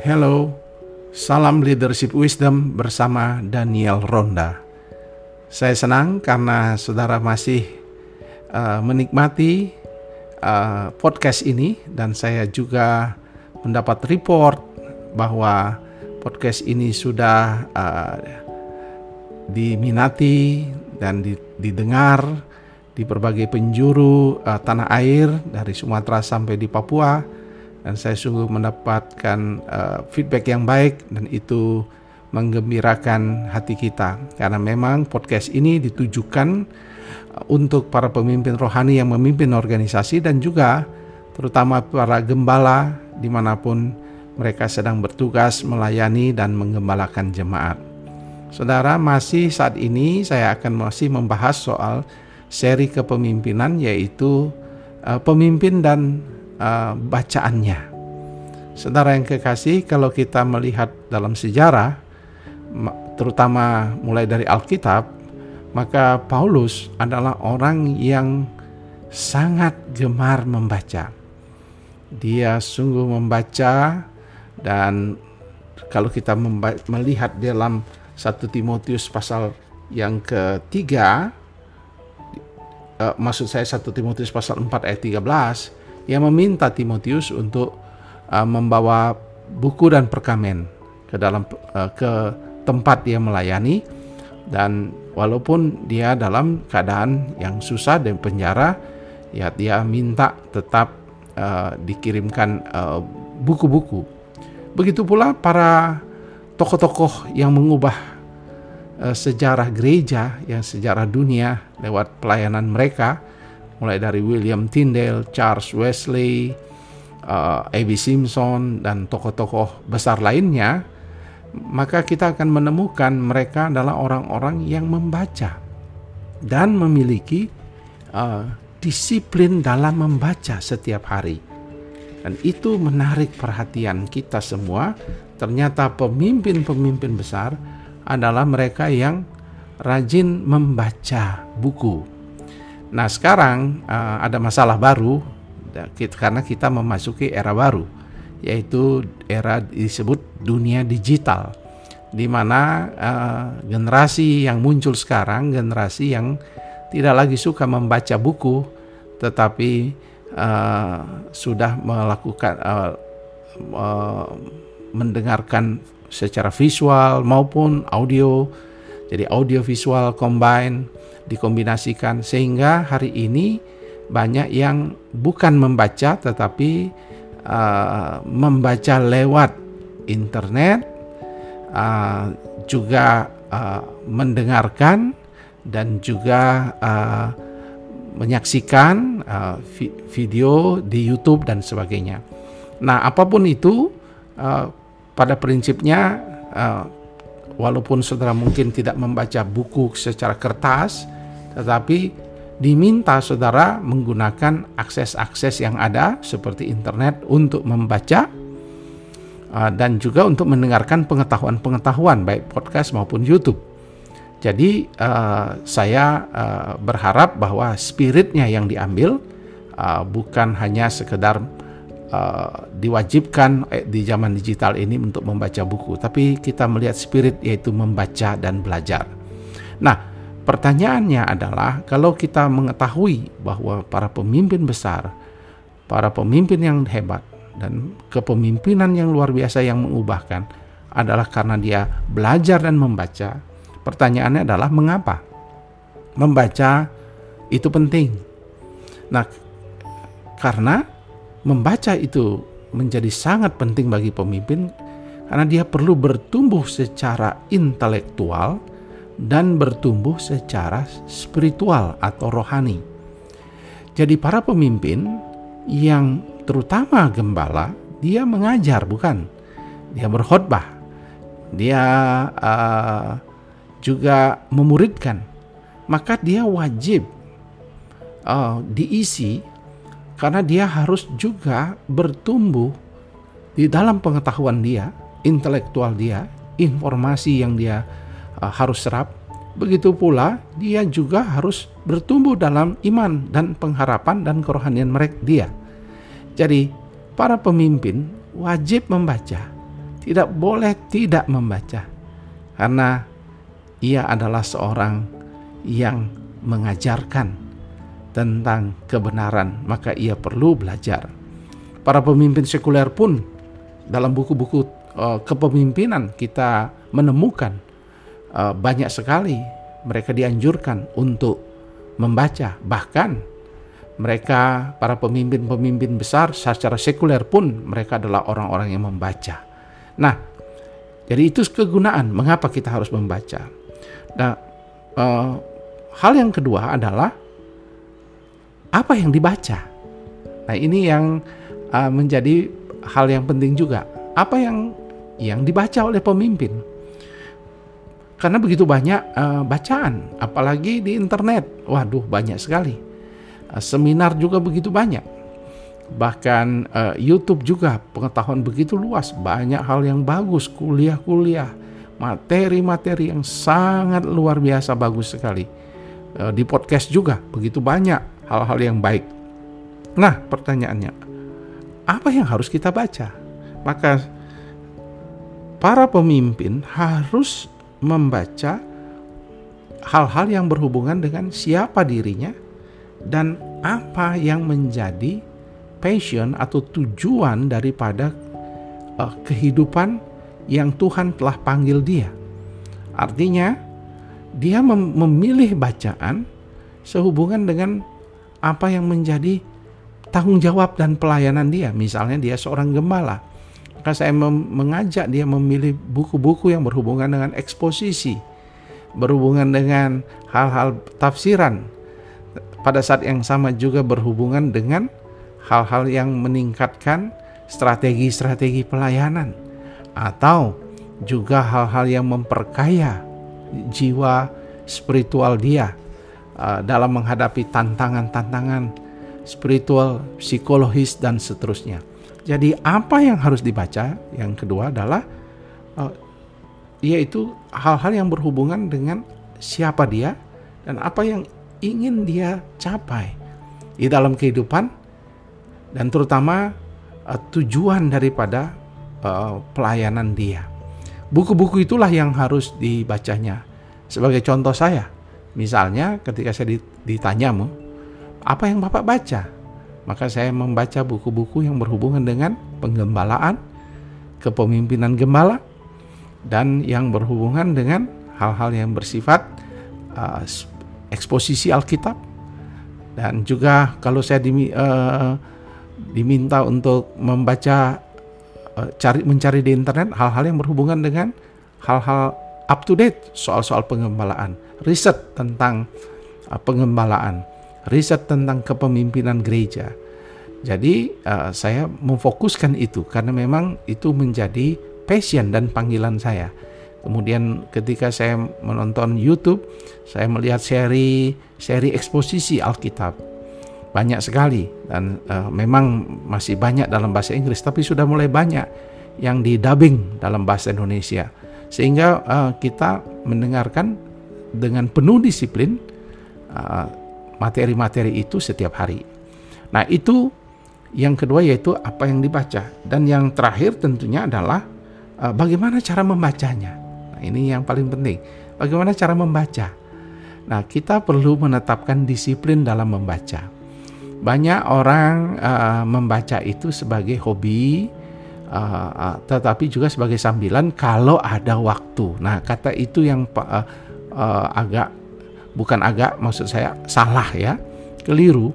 Hello, salam leadership wisdom bersama Daniel Ronda. Saya senang karena saudara masih uh, menikmati uh, podcast ini dan saya juga mendapat report bahwa podcast ini sudah uh, diminati dan didengar di berbagai penjuru uh, tanah air dari Sumatera sampai di Papua dan saya sungguh mendapatkan uh, feedback yang baik dan itu menggembirakan hati kita karena memang podcast ini ditujukan uh, untuk para pemimpin rohani yang memimpin organisasi dan juga terutama para gembala di mana pun mereka sedang bertugas melayani dan menggembalakan jemaat. Saudara, masih saat ini saya akan masih membahas soal seri kepemimpinan yaitu uh, pemimpin dan uh, bacaannya. Saudara yang kekasih, kalau kita melihat dalam sejarah, terutama mulai dari Alkitab, maka Paulus adalah orang yang sangat gemar membaca. Dia sungguh membaca dan kalau kita melihat dalam 1 Timotius pasal yang ketiga, uh, maksud saya 1 Timotius pasal 4 ayat 13, yang meminta Timotius untuk uh, membawa buku dan perkamen ke dalam uh, ke tempat dia melayani dan walaupun dia dalam keadaan yang susah dan penjara ya dia minta tetap uh, dikirimkan uh, buku-buku. Begitu pula para tokoh-tokoh yang mengubah uh, sejarah gereja, yang sejarah dunia lewat pelayanan mereka mulai dari William Tyndale, Charles Wesley, uh, A.B. Simpson, dan tokoh-tokoh besar lainnya, maka kita akan menemukan mereka adalah orang-orang yang membaca dan memiliki uh, disiplin dalam membaca setiap hari. Dan itu menarik perhatian kita semua. Ternyata pemimpin-pemimpin besar adalah mereka yang rajin membaca buku Nah sekarang uh, ada masalah baru karena kita memasuki era baru yaitu era disebut dunia digital di mana uh, generasi yang muncul sekarang generasi yang tidak lagi suka membaca buku tetapi uh, sudah melakukan uh, uh, mendengarkan secara visual maupun audio. Jadi audio visual combine dikombinasikan sehingga hari ini banyak yang bukan membaca tetapi uh, membaca lewat internet uh, juga uh, mendengarkan dan juga uh, menyaksikan uh, vi video di YouTube dan sebagainya. Nah, apa pun itu uh, pada prinsipnya uh, walaupun saudara mungkin tidak membaca buku secara kertas tetapi diminta saudara menggunakan akses-akses yang ada seperti internet untuk membaca uh, dan juga untuk mendengarkan pengetahuan-pengetahuan baik podcast maupun YouTube. Jadi uh, saya uh, berharap bahwa spiritnya yang diambil bukan hanya sekedar diwajibkan di zaman digital ini untuk membaca buku, tapi kita melihat spirit yaitu membaca dan belajar. Nah, Pertanyaannya adalah kalau kita mengetahui bahwa para pemimpin besar, para pemimpin yang hebat dan kepemimpinan yang luar biasa yang mengubahkan adalah karena dia belajar dan membaca. Pertanyaannya adalah mengapa? Membaca itu penting. Nah, karena membaca itu menjadi sangat penting bagi pemimpin karena dia perlu bertumbuh secara intelektual dan bertumbuh secara spiritual atau rohani. Jadi para pemimpin yang terutama gembala, dia mengajar bukan? Dia berkhotbah. Dia uh, juga memuridkan. Maka dia wajib uh, diisi karena dia harus juga bertumbuh di dalam pengetahuan dia, intelektual dia, informasi yang dia harus serap, begitu pula dia juga harus bertumbuh dalam iman dan pengharapan dan kerohanian mereka dia. Jadi para pemimpin wajib membaca tidak boleh tidak membaca karena ia adalah seorang yang mengajarkan tentang kebenaran, maka ia perlu belajar. Para pemimpin sekuler pun dalam buku-buku uh, kepemimpinan kita menemukan uh, banyak sekali mereka dianjurkan untuk membaca, bahkan mereka para pemimpin-pemimpin besar secara sekuler pun mereka adalah orang-orang yang membaca. Nah, jadi itu kegunaan mengapa kita harus membaca. Nah, uh, hal yang kedua adalah apa yang dibaca. Nah, ini yang uh, menjadi hal yang penting juga. Apa yang yang dibaca oleh pemimpin? Karena begitu banyak uh, bacaan, apalagi di internet. Waduh, banyak sekali Eh, seminar juga begitu banyak. Bahkan uh, YouTube juga pengetahuan begitu luas, banyak hal yang bagus, kuliah-kuliah, materi-materi yang sangat luar biasa bagus sekali. Uh, di podcast juga begitu banyak hal-hal yang baik. Nah, pertanyaannya, apa yang harus kita baca? Maka para pemimpin harus membaca hal-hal yang berhubungan dengan siapa dirinya, dan apa yang menjadi passion atau tujuan daripada uh, kehidupan yang Tuhan telah panggil dia. Artinya, dia mem memilih bacaan sehubungan dengan apa yang menjadi tanggung jawab dan pelayanan dia. Misalnya dia seorang gembala, maka saya mengajak dia memilih buku-buku yang berhubungan dengan eksposisi, berhubungan dengan hal-hal tafsiran, pada saat yang sama juga berhubungan dengan hal-hal yang meningkatkan strategi-strategi pelayanan atau juga hal-hal yang memperkaya jiwa spiritual dia uh, dalam menghadapi tantangan-tantangan spiritual, psikologis dan seterusnya. Jadi apa yang harus dibaca? Yang kedua adalah uh, yaitu hal-hal yang berhubungan dengan siapa dia dan apa yang ingin dia capai di dalam kehidupan dan terutama uh, tujuan daripada uh, pelayanan dia. Buku-buku itulah yang harus dibacanya. Sebagai contoh saya, misalnya ketika saya ditanyamu, apa yang Bapak baca? Maka saya membaca buku-buku yang berhubungan dengan penggembalaan, kepemimpinan gembala, dan yang berhubungan dengan hal-hal yang bersifat uh, eksposisi Alkitab. Dan juga kalau saya dimi, uh, diminta untuk membaca uh, cari mencari di internet hal-hal yang berhubungan dengan hal-hal up to date soal-soal pengembalaan, riset tentang uh, pengembalaan, riset tentang kepemimpinan gereja. Jadi uh, saya memfokuskan itu karena memang itu menjadi passion dan panggilan saya Kemudian ketika saya menonton YouTube, saya melihat seri seri eksposisi Alkitab. Banyak sekali dan uh, memang masih banyak dalam bahasa Inggris tapi sudah mulai banyak yang di dubbing dalam bahasa Indonesia. Sehingga uh, kita mendengarkan dengan penuh disiplin eh, materi-materi itu setiap hari. Nah, itu yang kedua yaitu apa yang dibaca dan yang terakhir tentunya adalah uh, bagaimana cara membacanya ini yang paling penting. Bagaimana cara membaca? Nah, kita perlu menetapkan disiplin dalam membaca. Banyak orang uh, membaca itu sebagai hobi, uh, uh, tetapi juga sebagai sambilan kalau ada waktu. Nah, kata itu yang uh, uh, agak bukan agak, maksud saya salah ya, keliru,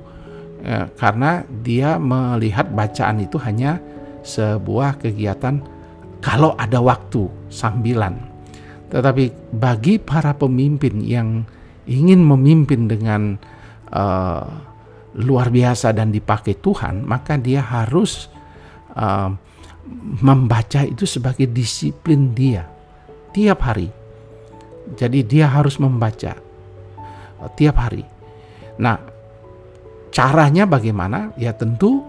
uh, karena dia melihat bacaan itu hanya sebuah kegiatan kalau ada waktu sambilan. Tetapi bagi para pemimpin yang ingin memimpin dengan uh, luar biasa dan dipakai Tuhan, maka dia harus uh, membaca itu sebagai disiplin dia tiap hari. Jadi dia harus membaca tiap hari. Nah, caranya bagaimana? Ya tentu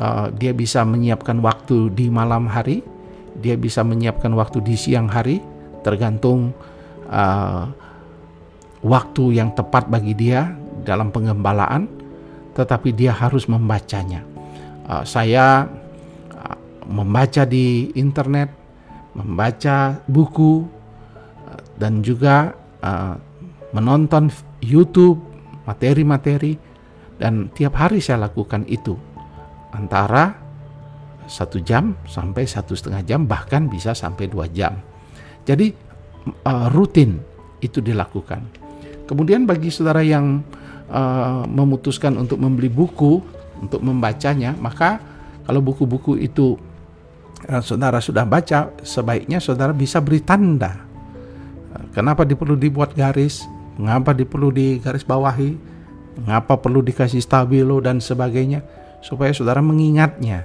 uh, dia bisa menyiapkan waktu di malam hari, dia bisa menyiapkan waktu di siang hari, tergantung uh, waktu yang tepat bagi dia dalam pengembalaan, tetapi dia harus membacanya. Uh, saya uh, membaca di internet, membaca buku, uh, dan juga uh, menonton YouTube, materi-materi, dan tiap hari saya lakukan itu antara satu jam sampai satu setengah jam bahkan bisa sampai dua jam. Jadi uh, rutin itu dilakukan. Kemudian bagi saudara yang uh, memutuskan untuk membeli buku untuk membacanya, maka kalau buku-buku itu uh, saudara sudah baca, sebaiknya saudara bisa beri tanda. Kenapa perlu dibuat garis? Mengapa perlu digaris bawahi? Mengapa perlu dikasih stabilo dan sebagainya? Supaya saudara mengingatnya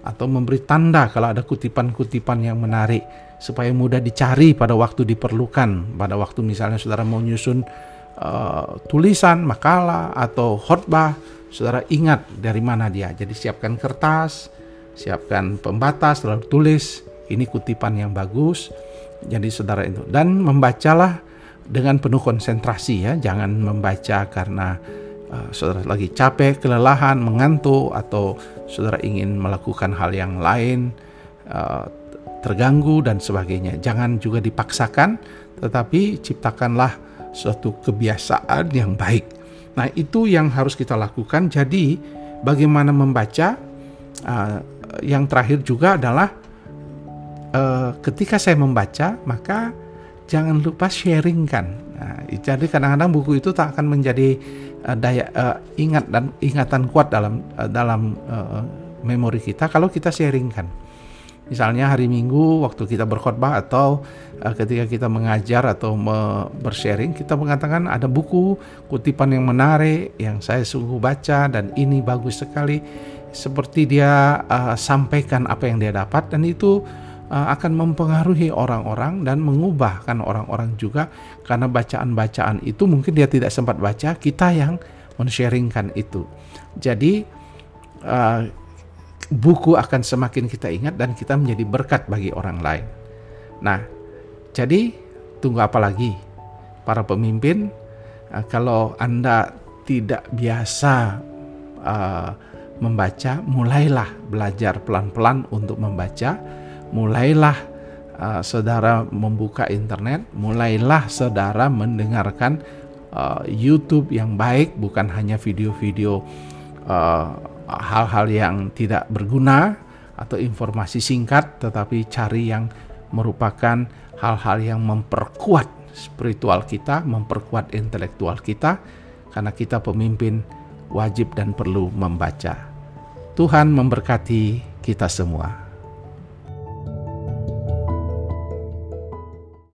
atau memberi tanda kalau ada kutipan-kutipan yang menarik. Supaya mudah dicari pada waktu diperlukan. Pada waktu misalnya saudara mau nyusun uh, tulisan makalah atau khotbah saudara ingat dari mana dia. Jadi siapkan kertas siapkan pembatas lalu tulis. Ini kutipan yang bagus. Jadi saudara itu. Dan membacalah dengan penuh konsentrasi ya jangan membaca karena uh, saudara lagi capek, kelelahan, mengantuk, atau saudara ingin melakukan hal yang lain, uh, terganggu dan sebagainya. Jangan juga dipaksakan, tetapi ciptakanlah suatu kebiasaan yang baik. Nah, itu yang harus kita lakukan. Jadi, bagaimana membaca? Uh, yang terakhir juga adalah uh, ketika saya membaca, maka jangan lupa sharingkan. Nah, jadi kadang-kadang buku itu tak akan menjadi uh, daya uh, ingat dan ingatan kuat dalam uh, dalam uh, memori kita kalau kita sharingkan. Misalnya hari Minggu waktu kita berkhotbah atau uh, ketika kita mengajar atau me bersharing kita mengatakan ada buku kutipan yang menarik yang saya sungguh baca dan ini bagus sekali seperti dia uh, sampaikan apa yang dia dapat dan itu akan mempengaruhi orang-orang dan mengubahkan orang-orang juga. Karena bacaan-bacaan itu mungkin dia tidak sempat baca kita yang men-sharingkan itu. Jadi uh, buku akan semakin kita ingat dan kita menjadi berkat bagi orang lain. Nah jadi tunggu apa lagi? Para pemimpin uh, kalau anda tidak biasa membaca, mulailah belajar pelan-pelan untuk membaca mulailah uh, saudara membuka internet, mulailah saudara mendengarkan uh, YouTube yang baik, bukan hanya video-video uh, hal-hal yang tidak berguna atau informasi singkat, tetapi cari yang merupakan hal-hal yang memperkuat spiritual kita, memperkuat intelektual kita, karena kita pemimpin wajib dan perlu membaca. Tuhan memberkati kita semua.